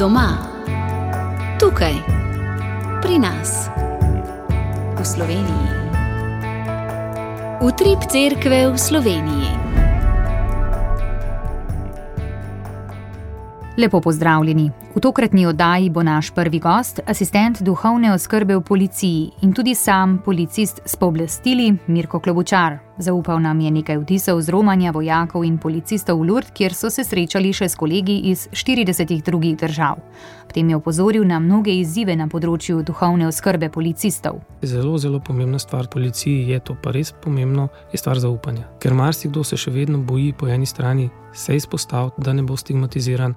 Doma, tukaj, pri nas, v Sloveniji. Utrip cerkve v Sloveniji. Lepo pozdravljeni. V tokratni oddaji bo naš prvi gost, asistent duhovne oskrbe v policiji in tudi sam policist s pooblastili Mirko Klobučar. Zaupal nam je nekaj vtisov z romanja vojakov in policistov v Lurd, kjer so se srečali še s kolegi iz 40 drugih držav. Potem je opozoril na mnoge izzive na področju duhovne oskrbe policistov. Zelo, zelo pomembna stvar policiji je to, pa res pomembno je stvar zaupanja. Ker marsikdo se še vedno boji po eni strani se izpostaviti, da ne bo stigmatiziran,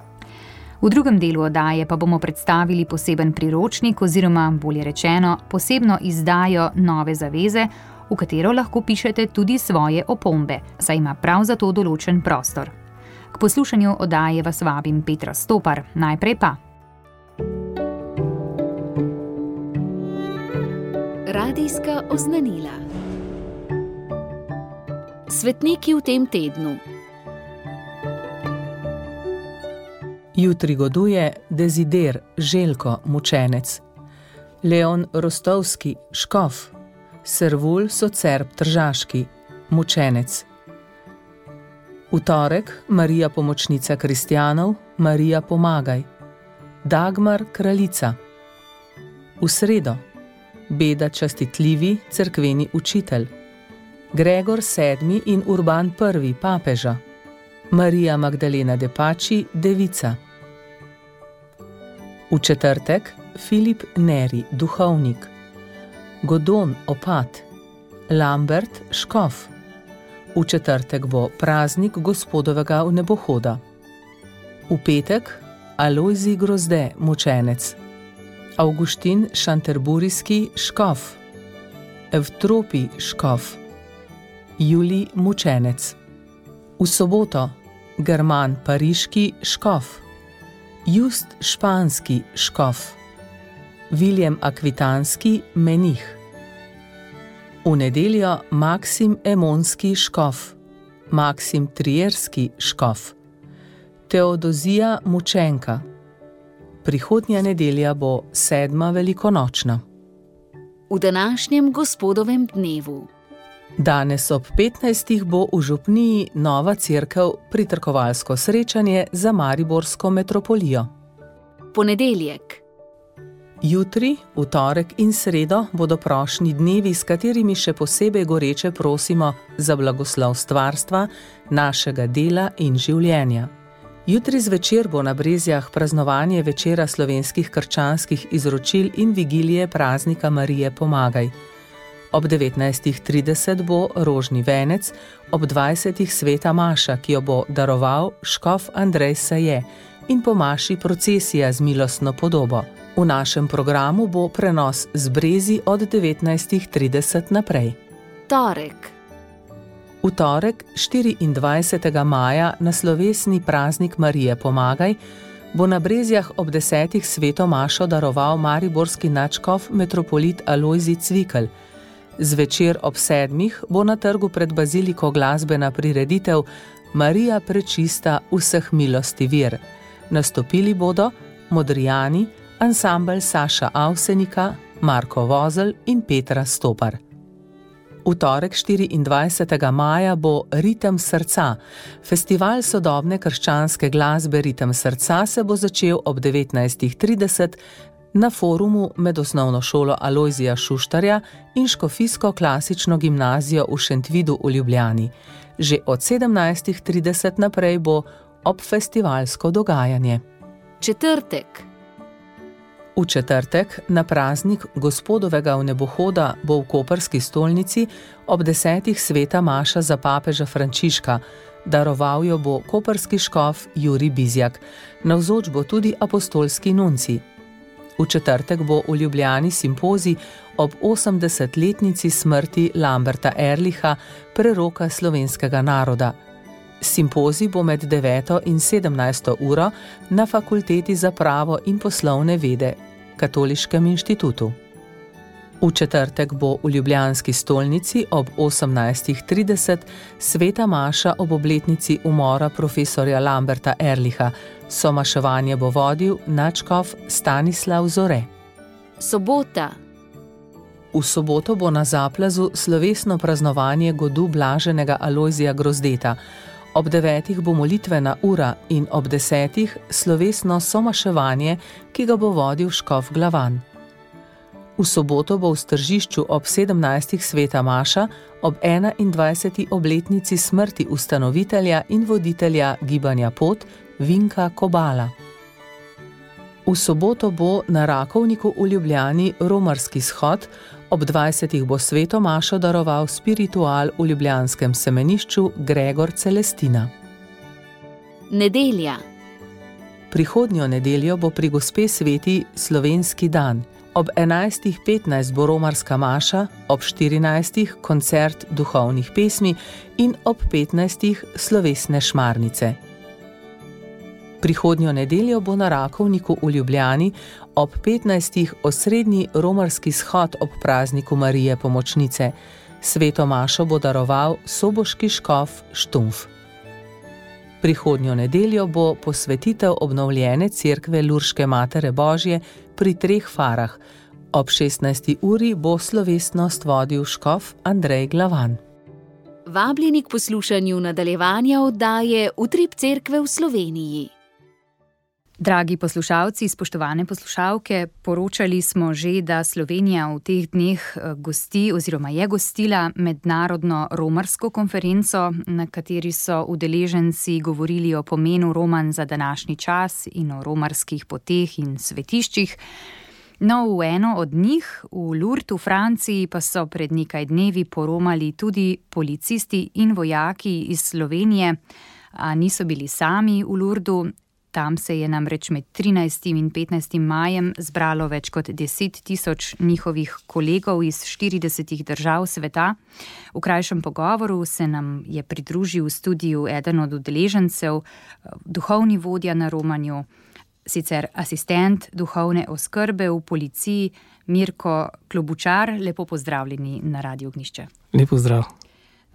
V drugem delu oddaje pa bomo predstavili poseben priročnik oziroma, bolje rečeno, posebno izdajo Nove zaveze, v katero lahko pišete tudi svoje opombe, saj ima prav za to določen prostor. K poslušanju oddaje vas vabim Petra Stopar, najprej pa. Radijska oznanila. Svetniki v tem tednu. Jutri goduje Dezider Željko Mučenec, Leon Rostovski Škof, Servul Socerb Tržaški Mučenec. V torek Marija pomočnica kristjanov, Marija pomagaj, Dagmar kraljica. V sredo Beda častitljivi cerkveni učitelj, Gregor VII in Urban I papeža. Marija Magdalena Depači, devica. V četrtek Filip Neri, duhovnik, Godon Opat, Lambert Škof. V četrtek bo praznik gospodovega nebohoda. V petek Alojzi Grozde, mučenec, Augustin Šanterburijski Škof, Evtropi Škof, Juli mučenec. V soboto German Pariški škof, Just Španski škof, William Akvitanski menih. V nedeljo Maksim Emonski škof, Maksim Trierski škof, Teodozija Mučenka. Prihodnja nedelja bo sedma velikonočna. V današnjem gospodovem dnevu. Danes ob 15. bo v Župniji nova crkva pritrkovalsko srečanje za Mariborsko metropolijo. Ponedeljek. Jutri, v torek in sredo bodo prošnji dnevi, s katerimi še posebej goreče prosimo za blagoslov stvarstva, našega dela in življenja. Jutri zvečer bo na Brezjah praznovanje večera slovenskih krčanskih izročil in vigilije praznika Marije Pomagaj. Ob 19.30 bo rožni venec, ob 20. sveta Maša, ki jo bo daroval škof Andrej Saje in po Maši procesija z milostno podobo. V našem programu bo prenos z brezi od 19.30 naprej. Torek. V torek 24. maja na slovesni praznik Marije Pomagaj bo na Brezjah ob 10. sveto Mašo daroval mariborski načkov metropolit Alojzi Cvikl. Zvečer ob sedmih bo na trgu pred baziliko glasbena prireditev Marija prečista vseh milosti vir. Nastopili bodo Modrijani, ansambl Saša Avsenika, Marko Vozel in Petra Stopar. V torek 24. maja bo Ritem srca. Festival sodobne krščanske glasbe Ritem srca se bo začel ob 19.30 na forumu med osnovno šolo Alojzija Šuštarja in Škofijsko klasično gimnazijo v Šentvidu v Ljubljani. Že od 17.30 naprej bo obfestivalsko dogajanje. Četrtek. V četrtek na praznik gospodovega vnebohoda bo v Koperski stolnici ob desetih sveta Maša za papeža Frančiška. Daroval jo bo koperski škof Juri Bizjak, navzoč bo tudi apostolski nunci. V četrtek bo v Ljubljani simpozij ob 80-letnici smrti Lamberta Erliha, preroka slovenskega naroda. Simpozij bo med 9 in 17 uro na Fakulteti za pravo in poslovne vede, Katoliškem inštitutu. V četrtek bo v Ljubljanski stolnici ob 18.30 sveta Maša ob obletnici umora profesorja Lamberta Erliha. Somaševanje bo vodil načkov Stanislav Zore. Sobota. V soboto bo na zaplazu slovesno praznovanje godu blaženega Alojzija Grozdeta. Ob devetih bo molitvena ura in ob desetih slovesno somaševanje, ki ga bo vodil Škov Glavan. V soboto bo v stržišču ob 17. sveta Maša ob 21. obletnici smrti ustanovitelja in voditelja gibanja Pot Vinka Kobala. V soboto bo na Rakovniku v Ljubljani romarski shod, ob 20. bo sveto Mašo daroval spiritual v ljubljanskem semenišču Gregor Celestina. Nedelja. Prihodnjo nedeljo bo pri gospe sveti slovenski dan. Ob 11.15 bo romarska maša, ob 14. koncert duhovnih pesmi in ob 15. slovesne šmarnice. Prihodnjo nedeljo bo na Rakovniku v Ljubljani ob 15. osrednji romarski shod ob prazniku Marije Pomočnice. Sveto Mašo bo daroval soboški škof Štumf. Prihodnjo nedeljo bo posvetitev obnovljene cerkve Lurške Matere Božje pri treh farah. Ob 16. uri bo slovesnost vodil škof Andrej Glavan. Vabljeni k poslušanju nadaljevanja oddaje Utrip cerkve v Sloveniji. Dragi poslušalci, spoštovane poslušalke, poročali smo že, da Slovenija v teh dneh eh, gosti oziroma je gostila mednarodno romarsko konferenco, na kateri so udeleženci govorili o pomenu roman za današnji čas in o romarskih poteh in svetiščih. No, v eno od njih, v Lurtu, v Franciji, pa so pred nekaj dnevi poromali tudi policisti in vojaki iz Slovenije. A niso bili sami v Lurdu, Tam se je namreč med 13. in 15. majem zbralo več kot 10 tisoč njihovih kolegov iz 40 držav sveta. V krajšem pogovoru se nam je pridružil v studiu eden od udeležencev, duhovni vodja na Romanju, sicer asistent duhovne oskrbe v policiji Mirko Klobučar. Lepo pozdravljeni na Radio Gnišče. Lepo zdrav.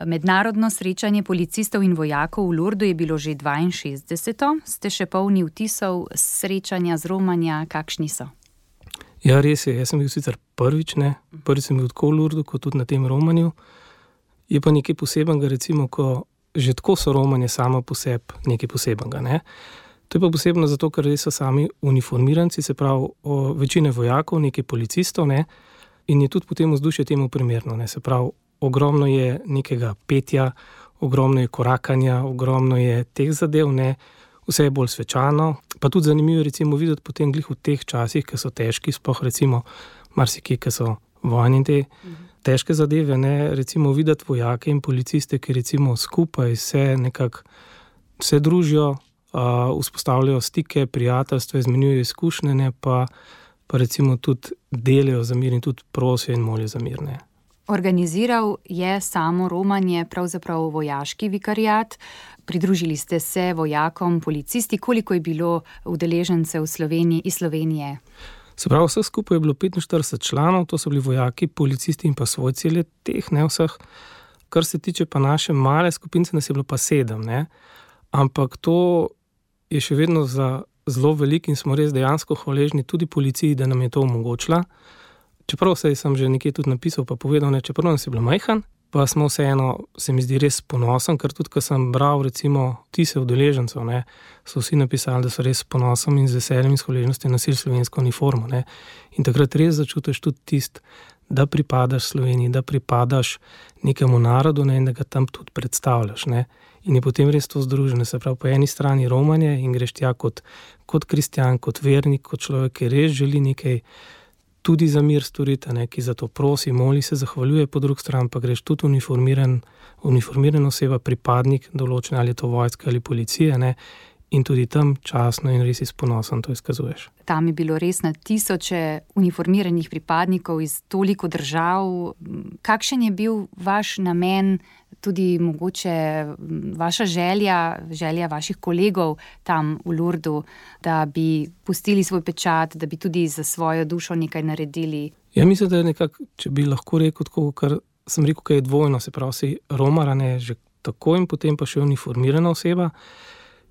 Mednarodno srečanje policistov in vojakov v Lurdu je bilo že 62. Ste še polni vtisov srečanja z Romanja, kakšni so? Ja, res je. Jaz sem bil sicer prvič, ne? prvič sem bil tako v Lurdu, kot tudi na tem Romanju. Je pa nekaj posebenega, recimo, ko že tako so Romanje samo po sebi nekaj posebenega. Ne? To je pa posebno zato, ker so sami uniformiranci, se pravi, večina vojakov, nekaj policistov, ne? in je tudi potem vzdušje temu primerno. Ne? Se pravi, ogromno je nekega petja, ogromno je korakanja, ogromno je teh zadev, ne? vse je bolj svečano. Pa tudi zanimivo je videti potem glih v teh časih, ki so težki, sploh recimo marsikje, ki so vojni te težke zadeve. Ne? Recimo videti vojake in policiste, ki recimo skupaj se nekako se družijo, uh, vzpostavljajo stike, prijateljstva, izmenjujejo izkušnje, ne? pa. Pa recimo tudi delajo za mir in tudi prosijo in molijo za mir. Ne. Organiziral je samo romanje, pravzaprav vojaški vikarijat. Pridružili ste se vojakom, policisti, koliko je bilo udeležencev Slovenije, iz Slovenije? Se pravi, vse skupaj je bilo 45 članov, to so bili vojaki, policisti in pa svojci le teh, ne vseh. Kar se tiče pa naše male skupine, nas je bilo pa sedem. Ne? Ampak to je še vedno za zelo velik in smo res dejansko hvaležni tudi policiji, da nam je to omogočila čeprav se sem že nekaj tudi napisal, pa povedal, da čeprav je bilo majhen, pa smo vseeno, se mi zdi res ponosen, ker tudi, ko sem bral, recimo, tise udeležencev, ne, so vsi napisali, da so res ponosen in z veseljem in hvaležnostjo nosili slovensko uniformo. Ne. In takrat res začutiš tudi tist, da pripadaš Sloveniji, da pripadaš nekemu narodu ne, in da ga tam tudi predstavljaš. Ne. In je potem res to združeno, se pravi, po eni strani romanje in greš tja kot, kot kristjan, kot vernik, kot človek, ki res želi nekaj tudi za mir storite, ne, ki za to prosi, moli se, zahvaljuje, po drugi strani pa greš tudi uniformiran, uniformiran oseba, pripadnik določene ali to vojske ali policije. Ne, In tudi tam časno in res izponosen to izkazuješ. Tam je bilo res na tisoče uniformiranih pripadnikov iz toliko držav. Kakšen je bil vaš namen tudi mogoče vaša želja, želja vaših kolegov tam v Lurdu, da bi pustili svoj pečat, da bi tudi za svojo dušo nekaj naredili? Ja, mislim, da je nekako, če bi lahko rekel, tako, kar sem rekel, da je dvojno, se pravi, si romarane že tako in potem pa še uniformirana oseba.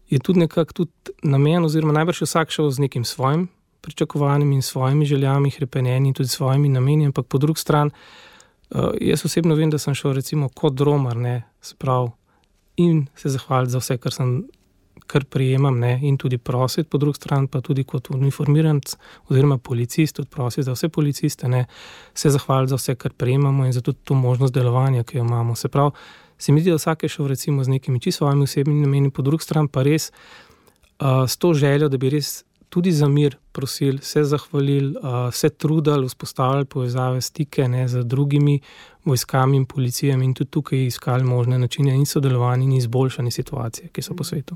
Je tudi nekako tudi namen, oziroma najbrž vsak šel z nekim svojim pričakovanjem in svojimi željami, repenjenji in tudi svojimi nameni, ampak po drugi strani. Uh, jaz osebno vem, da sem šel recimo kot dromar, ne, sprav, in se zahvaliti za vse, kar sem, kar prijemam, ne, in tudi prositi, po drugi strani pa tudi kot uniformiranc oziroma policist, tudi prositi za vse policiste, ne, se zahvaliti za vse, kar prijemamo in za tudi to možnost delovanja, ki jo imamo. Se pravi, se mi zdi, da vsak je šel recimo z nekimi čisto svojimi osebnimi nameni, po drugi strani pa res uh, s to željo, da bi res tudi za mir prosili, se zahvalili, se trudili vzpostavljati povezave, stike ne, z drugimi vojskami in policijami in tudi tukaj iskali možne načine in sodelovanje in izboljšanje situacije, ki so po svetu.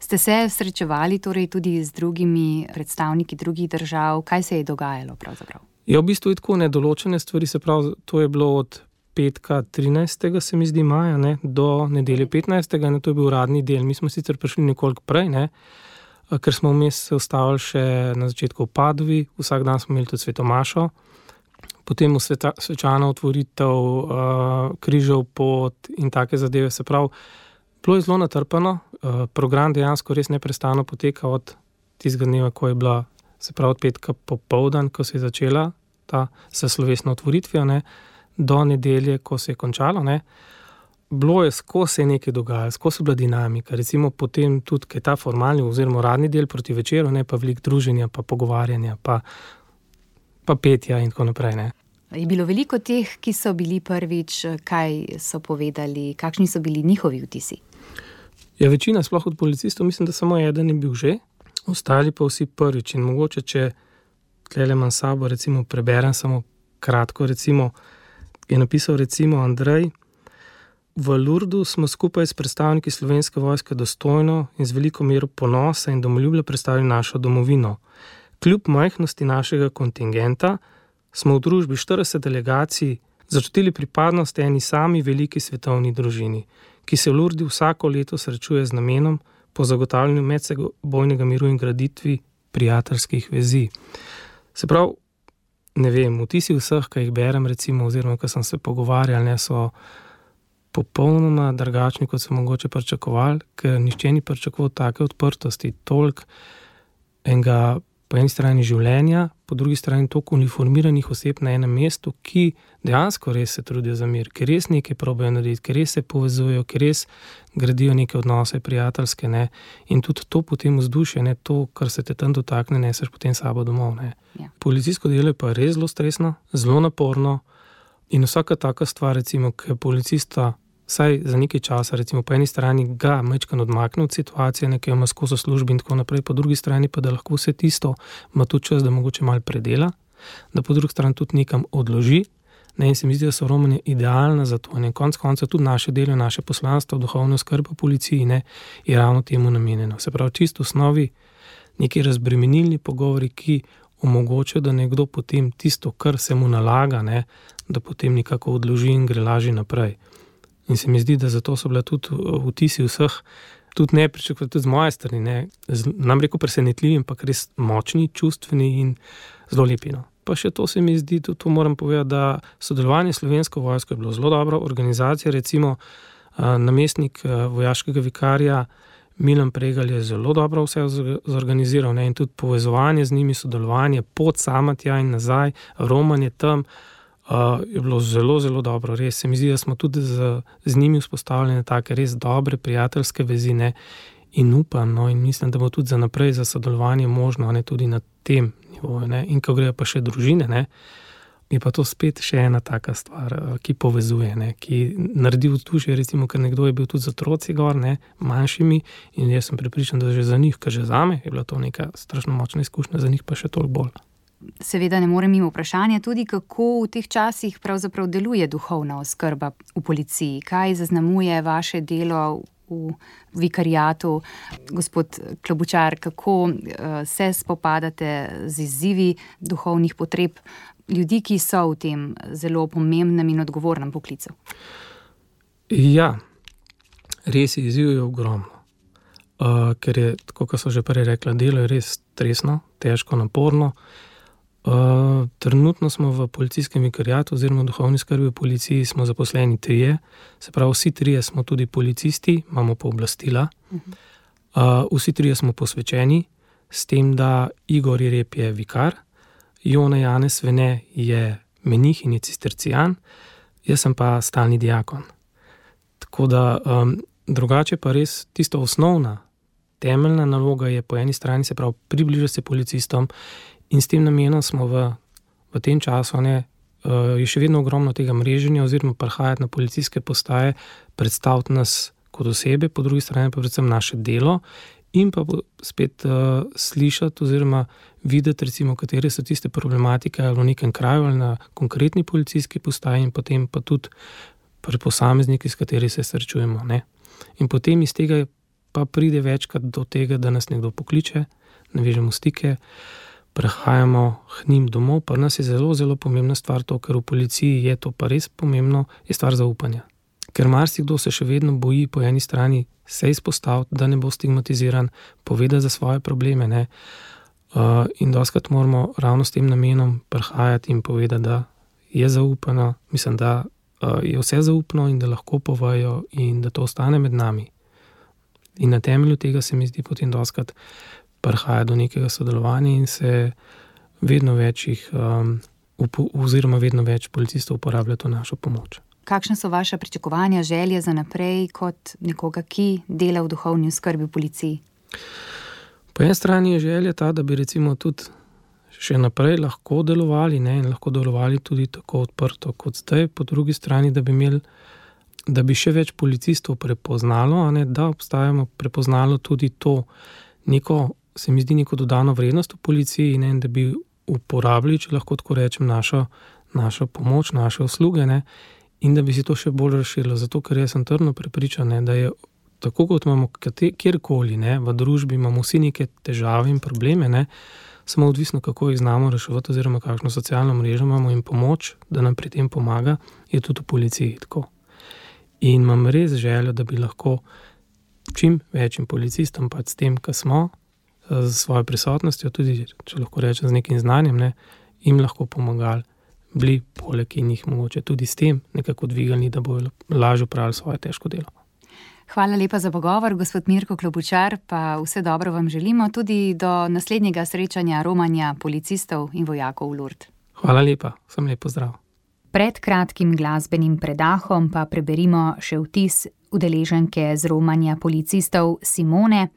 Ste se srečevali torej tudi z drugimi predstavniki drugih držav, kaj se je dogajalo? Je ja, v bistvu tako nedoločene stvari, se pravi, to je bilo od petka 13. se mi zdi maja ne, do nedelje 15. in to je bil uradni del. Mi smo sicer prišli nekoliko prej. Ne, Eh, ker smo vmes se ustavili še na začetku v Padovi, vsak dan smo imeli tudi svetomašo, potem svečana otvoritev uh, križev pot in take zadeve. Se pravi, bilo je zelo natrpano, uh, program dejansko res neprestano poteka od tistega dneva, ko je bila, se pravi, od petka popovdan, ko se je začela ta slovesna otvoritev, do nedelje, ko se je končalo. Ne. Bilo je skozi nekaj dogajalo, skozi bila dinamika. Recimo potem tudi, kaj ta formalni oziroma radni del proti večeru, ne pa veliko druženja, pa pogovarjanja, pa, pa petja in tako naprej. Ne. Je bilo veliko teh, ki so bili prvič, kaj so povedali, kakšni so bili njihovi vtisi? Ja, večina, sploh od policistov, mislim, da samo eden je bil že, ostali pa vsi prvič. In mogoče, če tlele manj sabo, recimo, preberem samo kratko, recimo, je napisal recimo Andrej. V Lurdu smo skupaj s predstavniki slovenske vojske dostojno in z veliko mero ponosa in domoljubja predstavili našo domovino. Kljub majhnosti našega kontingenta smo v družbi 40 delegacij začutili pripadnost eni sami veliki svetovni družini, ki se v Lurdi vsako leto srečuje z namenom po zagotavljanju medsebojnega miru in graditvi prijateljskih vezi. Se pravi, ne vem, vtisi vseh, ki jih berem, recimo, oziroma ki sem se pogovarjal, ne so popolnoma drugačni, kot so mogoče pričakovali, ker nišče ni pričakoval take odprtosti, toliko enega, po eni strani življenja, po drugi strani toliko uniformiranih oseb na enem mestu, ki dejansko res se trudijo za mir, ker res nekaj probejo narediti, ker res se povezujejo, ker res gradijo neke odnose, prijateljske. Ne? In tudi to potem vzdušje, ne? to, kar se te tam dotakne, neseš potem sabo domov. Ja. Policijsko delo je pa res zelo stresno, zelo naporno. In vsaka taka stvar, recimo, ki policista vsaj za nekaj časa, recimo po eni strani ga mečkan odmakne od situacije, nekaj ima skozi službo in tako naprej, po drugi strani pa da lahko vse tisto ima tudi čas, da mogoče malo predela, da po drugi strani tudi nekam odloži. Ne, in se mi zdi, da so romani idealni za to. In konec koncev tudi naše delo, naše poslanstvo, duhovno skrb po policiji ne, je ravno temu namenjeno. Se pravi, čisto v osnovi neki razbremenilni pogovori, ki omogočajo, da nekdo potem tisto, kar se mu nalaga, ne, da potem nekako odloži in gre lažje naprej. In se mi zdi, da zato so bile tudi uh, vtisi vseh, tudi ne pričakovati, tudi z moje strani, nam reko presenetljivi, ampak res močni, čustveni in zelo lepi. No. Pa še to se mi zdi, tudi to moram povedati, da sodelovanje slovensko vojsko je bilo zelo dobro, organizacija, recimo uh, namestnik uh, vojaškega vikarja. Milan Pregal je zelo dobro vse zorganiziral ne? in tudi povezovanje z njimi, sodelovanje pod samatja in nazaj, romanje tam, uh, uh, je bilo zelo, zelo dobro. Res se mi zdi, da smo tudi z, z njimi vzpostavili tako res dobre prijateljske vezine in upam, no, in mislim, da bo tudi za naprej za sodelovanje možno, ne tudi na tem nivoju. Ne? In ko grejo pa še družine. Ne? Je pa to spet še ena taka stvar, ki povezuje, ne, ki naredi vzdušje. Recimo, ker nekdo je bil tudi z otroci, gor, ne, manjšimi, in jaz sem pripričan, da že za njih, ker že za me je bila to neka strašno močna izkušnja, za njih pa še toliko bolj seveda ne morem mimo vprašanja tudi, kako v teh časih pravzaprav deluje duhovna oskrba v policiji, kaj zaznamuje vaše delo v vikarijatu, gospod Klobučar, kako uh, se spopadate z izzivi duhovnih potreb ljudi, ki so v tem zelo pomembnem in odgovornem poklicu. Ja, res je izziv je ogromno. Uh, ker je, kot so že prej rekla, delo je res stresno, težko, naporno. Uh, trenutno smo v policijskem vikariatu, oziroma duhovni skrbi v policiji, smo zaposleni trije, se pravi, vsi trije smo tudi policisti, imamo pooblastila. Uh, vsi trije smo posvečeni, s tem, da Igor Rep je vikar, Jona Janes Vene je menih in je cistercijan, jaz sem pa stalni diakon. Tako da um, drugače pa res tisto osnovna, temeljna naloga je po eni strani se pravi približati se policistom in s tem namenom smo v, v tem času, ne, uh, je še vedno ogromno tega mreženja oziroma prihajati na policijske postaje, predstaviti nas kot osebe, po drugi strani pa predvsem naše delo in pa spet uh, slišati oziroma videti, recimo, katere so tiste problematike ali v nekem kraju ali na konkretni policijski postaji in potem pa tudi pri posamezniki, s katerimi se srečujemo. Ne? In potem iz tega pa pride večkrat do tega, da nas nekdo pokliče, navežemo stike, prehajamo k njim domov, pa nas je zelo, zelo pomembna stvar to, ker v policiji je to pa res pomembno, je stvar zaupanja. Ker marsikdo se še vedno boji po eni strani se izpostaviti, da ne bo stigmatiziran, povedati za svoje probleme. Ne? Uh, in doskrat moramo ravno s tem namenom prihajati in povedati, da je zaupano, mislim, da uh, je vse zaupno in da lahko povajo in da to ostane med nami. In na temelju tega se mi zdi potem doskrat prihaja do nekega sodelovanja in se vedno več jih, um, oziroma vedno več policistov uporablja to našo pomoč. Kakšne so vaše pričakovanja, želje za naprej, kot nekoga, ki dela v duhovni skrbi v policiji? Po eni strani je želja ta, da bi recimo tudi še naprej lahko delovali ne, in lahko delovali tudi tako odprto kot zdaj, po drugi strani, da bi, imeli, da bi še več policistov prepoznalo, ne, da obstajamo prepoznalo tudi to neko, se mi zdi, neko dodano vrednost v policiji ne, da bi uporabljali, če lahko tako rečem, našo, našo pomoč, naše usluge. Ne, in da bi se to še bolj razširilo. Zato, ker jaz sem trdno prepričan, ne, da je tako, kot imamo kjerkoli ne, v družbi, imamo vsi neke težave in probleme, ne, samo odvisno, kako jih znamo reševati, oziroma kakšno socialno mrežo imamo in pomoč, da nam pri tem pomaga, je tudi v policiji tako. In imam res željo, da bi lahko čim večjim policistom, pa s tem, kar smo, z svojo prisotnostjo, tudi če lahko rečem z nekim znanjem, ne, jim lahko pomagali bili poleg in jih mogoče tudi s tem nekako dvigali, da bodo lažje upravljali svoje težko delo. Hvala lepa za pogovor, gospod Mirko Klobučar, pa vse dobro vam želimo tudi do naslednjega srečanja romanja policistov in vojakov v Lurd. Hvala lepa, sem lepo zdrav. Pred kratkim glasbenim predahom pa preberimo še vtis udeleženke z romanja policistov Simone.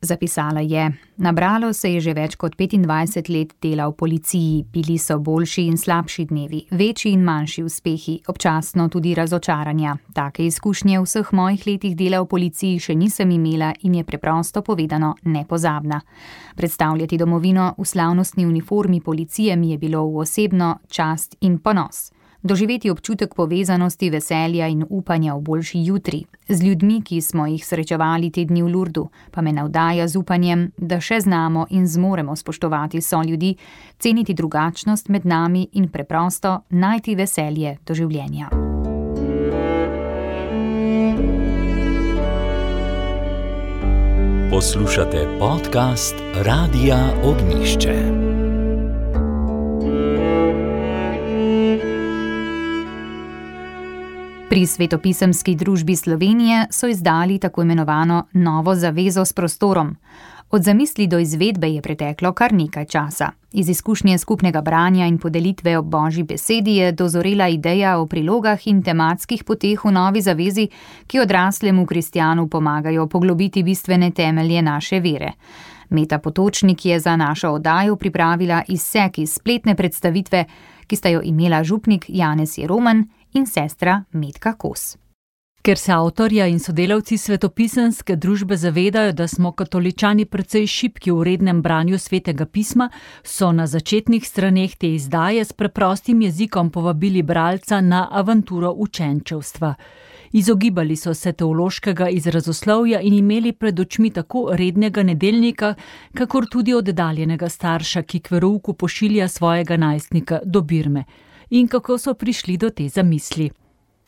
Zapisala je: Nabralo se je že več kot 25 let dela v policiji, bili so boljši in slabši dnevi, večji in manjši uspehi, občasno tudi razočaranja. Take izkušnje v vseh mojih letih dela v policiji še nisem imela in je preprosto povedano nepozabna. Predstavljati domovino v slavnostni uniformi policije mi je bilo v osebno čast in ponos doživeti občutek povezanosti, veselja in upanja v boljši jutri. Z ljudmi, ki smo jih srečevali te dni v Lurdu, pa me navdaja z upanjem, da še znamo in zmoremo spoštovati so ljudi, ceniti drugačnost med nami in preprosto najti veselje do življenja. Poslušate podcast Radia Ognišče. Pri Svetopisemski družbi Slovenije so izdali tako imenovano novo zavezo s prostorom. Od zamisli do izvedbe je preteklo kar nekaj časa. Iz izkušnje skupnega branja in podelitve ob božji besedi je dozorela ideja o prilogah in tematskih poteh v novi zavezi, ki odraslemu kristjanu pomagajo poglobiti bistvene temelje naše vere. Meta Potočnik je za našo oddajo pripravila izsek iz spletne predstavitve, ki sta jo imela župnik Janez Jeroman in sestra Medka Kos. Ker se avtorja in sodelavci svetopisanske družbe zavedajo, da smo katoličani precej šipki v rednem branju svetega pisma, so na začetnih straneh te izdaje s preprostim jezikom povabili bralca na avanturo učenčevstva. Izogibali so se teološkega izrazoslovja in imeli pred očmi tako rednega nedeljnika, kakor tudi oddaljenega starša, ki k verouku pošilja svojega najstnika do Birme in kako so prišli do te zamisli.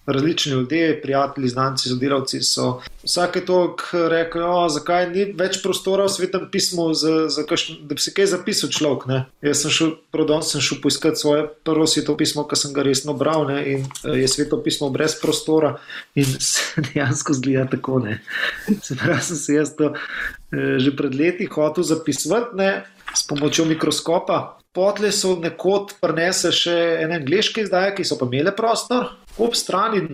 različni ljudje, prijatelji, znanci, sodelavci so vsake toliko rekli, zakaj ni več prostora v svetem pismu, za, za kaš, da bi se kaj zapisal človek. Ne? Jaz sem šel, prodon sem šel poiskati svoje prvo sveto pismo, ki sem ga resno bral ne? in eh, je sveto pismo brez prostora in se dejansko zgleda tako. Ne? Se pravi, sem se jaz to eh, že pred leti hotel zapisati s pomočjo mikroskopa. Potle so nekod prenese še ene angliške izdaje, ki so pa imele prostor, ob strani,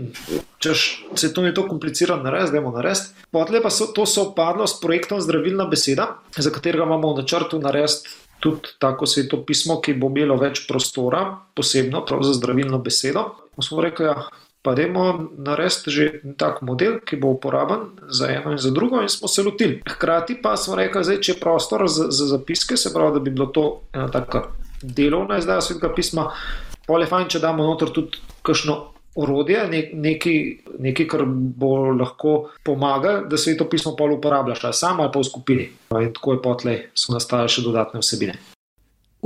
če se to ni tako komplicirano narediti, da je moramo narediti. Potle pa so, to so padlo s projektom Zdravilna beseda, za katerega imamo v načrtu narediti tudi tako sveto pismo, ki bo imelo več prostora, posebno za zdravilno besedo. Smo rekli, ja, pa dajmo narediti že tak model, ki bo uporaben za eno in za drugo, in smo se lotili. Hkrati pa smo rekli, da če je prostor za, za zapiske, se pravi, da bi bilo to ena taka delovna izdaja svetega pisma, pa je fajn, če damo noter tudi kakšno. Orodje, nekaj, nekaj, kar bo lahko pomagalo, da se to pismo pa uporabljaš, samo ali pa v skupini. In tako je potlej, so nastale še dodatne vsebine.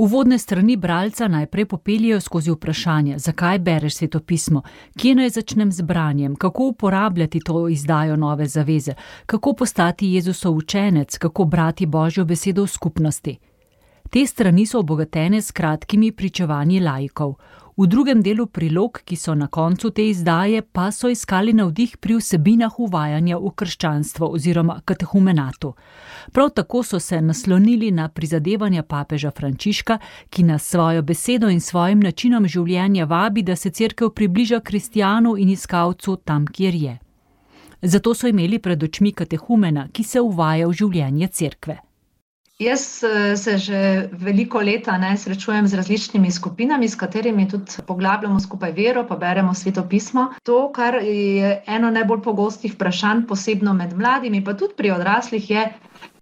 Uvodne strani bralca najprej popeljajo skozi vprašanje, zakaj bereš svetopismo, kje naj začnem z branjem, kako uporabljati to izdajo nove zaveze, kako postati Jezusov učenec, kako brati Božjo besedo v skupnosti. Te strani so obogatene s kratkimi pričevanji lajkov. V drugem delu prilog, ki so na koncu te izdaje, pa so iskali navdih pri vsebinah uvajanja v krščanstvo oziroma katehumenatu. Prav tako so se naslonili na prizadevanja papeža Frančiška, ki nas svojo besedo in svojim načinom življenja vabi, da se crkva približa kristijanu in iskalcu tam, kjer je. Zato so imeli pred očmi katehumena, ki se uvaja v življenje crkve. Jaz eh, se že veliko leta ne, srečujem z različnimi skupinami, s katerimi tudi poglabljamo skupaj vero, pa beremo sveto pismo. To, kar je eno najbolj pogostih vprašanj, posebno med mladimi, pa tudi pri odraslih, je,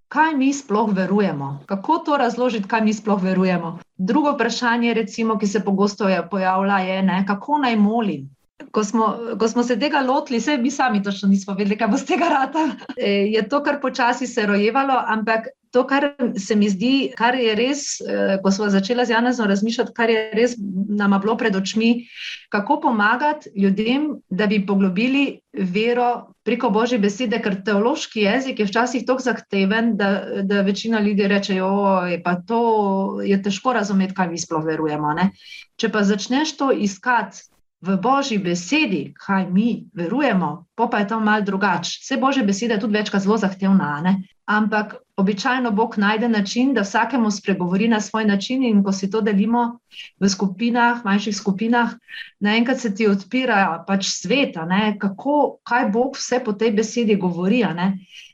kaj mi sploh verujemo. Kako to razložiti, kaj mi sploh verujemo. Drugo vprašanje, recimo, ki se pogosto pojavlja, je, ne, kako naj molim. Ko smo, ko smo se tega lotili, vse mi sami točno nismo vedeli, kaj bo z tega rata. Eh, je to kar počasi se rojevalo, ampak to, kar se mi zdi, kar je res, eh, ko smo začeli z Janezom razmišljati, kar je res nama bilo pred očmi, kako pomagati ljudem, da bi poglobili vero preko Božje besede, ker teološki jezik je včasih tako zahteven, da, da večina ljudi reče, da je težko razumeti, kaj mi sploh verujemo. Ne? Če pa začneš to iskati. V božji besedi, kaj mi verujemo, pa je to malce drugače. Vse božje besede je tudi večkrat zelo zahtevna, ne? ampak običajno Bog najde način, da vsakemu spregovori na svoj način, in ko si to delimo v skupinah, manjših skupinah, naenkrat se ti odpira pač sveta, kako, kaj Bog vse po tej besedi govori.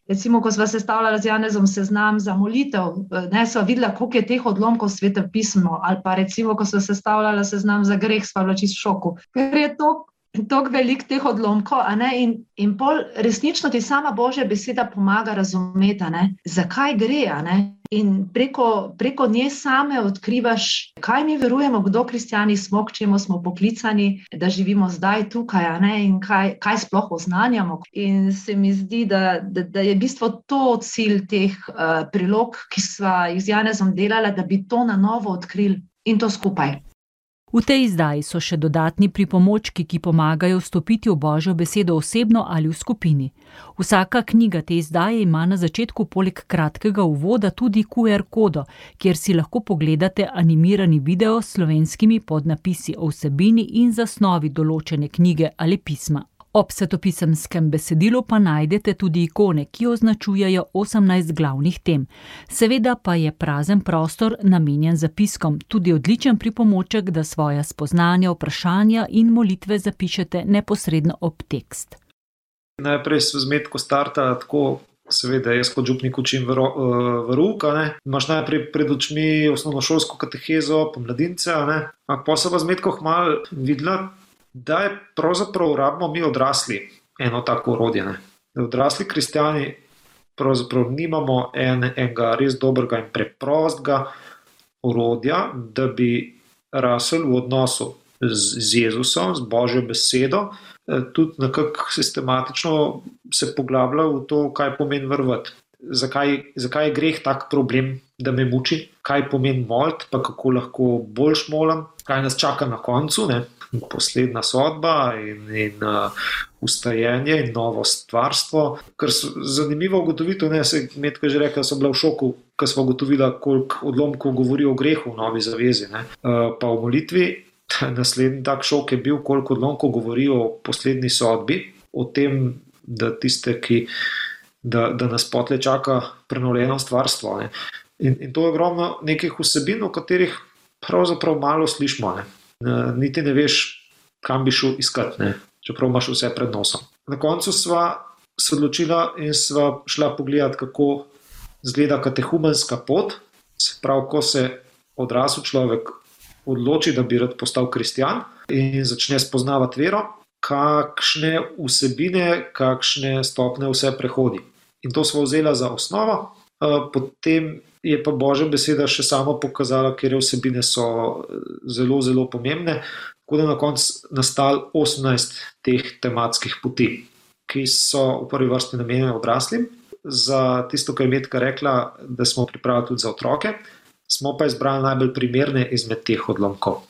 Recimo, ko smo sestavljali z Janezom seznam za molitev, ne so videla, koliko je teh odlomkov sveta pismo, ali pa recimo, ko smo sestavljali seznam za greh, smo bili čisto v šoku. Ker je to tako velik teh odlomkov, in, in pol resnično ti sama Božja beseda pomaga razumeti, zakaj gre. In preko, preko nje same odkrivaš, kaj mi verujemo, kdo kristijani smo, k čemu smo poklicani, da živimo zdaj tukaj, in kaj, kaj sploh oznanjamo. In se mi zdi, da, da, da je bistvo to cilj teh uh, prilog, ki smo jih z Janezom delali, da bi to na novo odkrili in to skupaj. V tej izdaji so še dodatni pripomočki, ki pomagajo vstopiti v Božjo besedo osebno ali v skupini. Vsaka knjiga te izdaje ima na začetku poleg kratkega uvoda tudi QR kodo, kjer si lahko pogledate animirani video s slovenskimi podnapisi o vsebini in zasnovi določene knjige ali pisma. Ob svetopisemskem besedilu pa najdete tudi ikone, ki označujejo 18 glavnih tem. Seveda pa je prazen prostor namenjen zapiskom, tudi odličen pripomoček, da svoje spoznanja, vprašanja in molitve zapišete neposredno ob tekst. Najprej se vzmet, ko starta tako. Seveda, jaz kot župnik učim v eh, roka. Imáš najprej pred očmi osnovnošolsko katehezo, pa mladince, ampak posebej zmetko hmal videla, da je pravzaprav rabimo mi odrasli eno tako urodje. Ne? Odrasli kristijani pravzaprav nimamo en, enega res dobrega in preprostega urodja, da bi rasel v odnosu z, z Jezusom, z Božjo besedo, eh, tudi nekako sistematično se poglablja v to, kaj pomeni vrvati. Zakaj, zakaj je greh tak problem, da me muči, kaj pomeni molt, pa kako lahko boljš molim, kaj nas čaka na koncu. Ne? Poslednja sodba in, in uh, ustajenje in novo stvarstvo. Kar je zanimivo ugotoviti, ne se medka že rekla, da so bila v šoku, ker smo ugotovili, koliko odlomkov govori o grehu v novi zavezi, ne, uh, pa v molitvi. Naslednji tak šok je bil, koliko odlomkov govori o poslednji sodbi, o tem, da tiste, ki. Da, da nas potle čaka prenovljeno stvarstvo. In, in to je ogromno nekih vsebin, o katerih pravzaprav malo slišimo. Ne niti ne veš, kam bi šel iskat, ne? čeprav imaš vse pred nosom. Na koncu sva se odločila in sva šla pogledat, kako izgleda katehumenska pot. Se pravi, ko se odrasel človek odloči, da bi rad postal kristjan in začne spoznavati vero, kakšne vsebine, kakšne stopne vse prehodi. In to smo vzeli za osnovo, potem je pa Božja beseda še sama pokazala, ker vsebine so eh, zelo, zelo pomembne. Tako da na koncu nastal 18 teh tematskih poti, ki so v prvi vrsti namenjene odraslim. Za tisto, kar je Medka rekla, da smo pripravili tudi za otroke, smo pa izbrali najbolj primerne izmed teh odlomkov.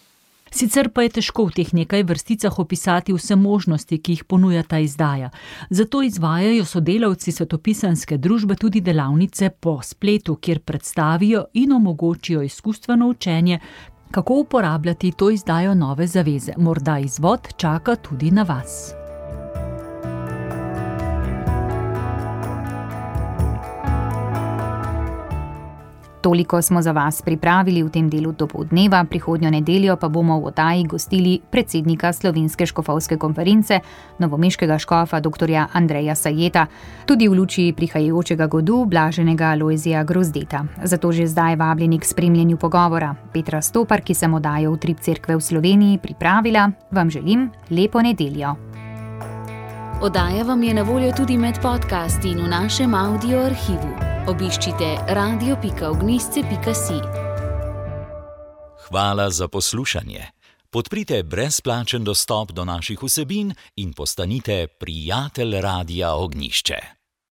Sicer pa je težko v teh nekaj vrsticah opisati vse možnosti, ki jih ponuja ta izdaja. Zato izvajajo sodelavci svetopisanske družbe tudi delavnice po spletu, kjer predstavijo in omogočijo izkustveno učenje, kako uporabljati to izdajo nove zaveze. Morda izvod čaka tudi na vas. Toliko smo za vas pripravili v tem delu dopoledneva, prihodnjo nedeljo pa bomo v Otaji gostili predsednika Slovenske škofovske konference, novomeškega škofa dr. Andreja Sajeta, tudi v luči prihajajočega godu blaženega Loizija Grozdeta. Zato že zdaj vabljeni k spremljanju pogovora. Petra Stopar, ki sem odajo v Trip Cerkve v Sloveniji, pripravila, vam želim lepo nedeljo. Odaja vam je na voljo tudi med podcasti in v našem audio arhivu. Obiščite radio.ognisce.si. Hvala za poslušanje. Podprite brezplačen dostop do naših vsebin in postanite prijatelj Radia Ognišče.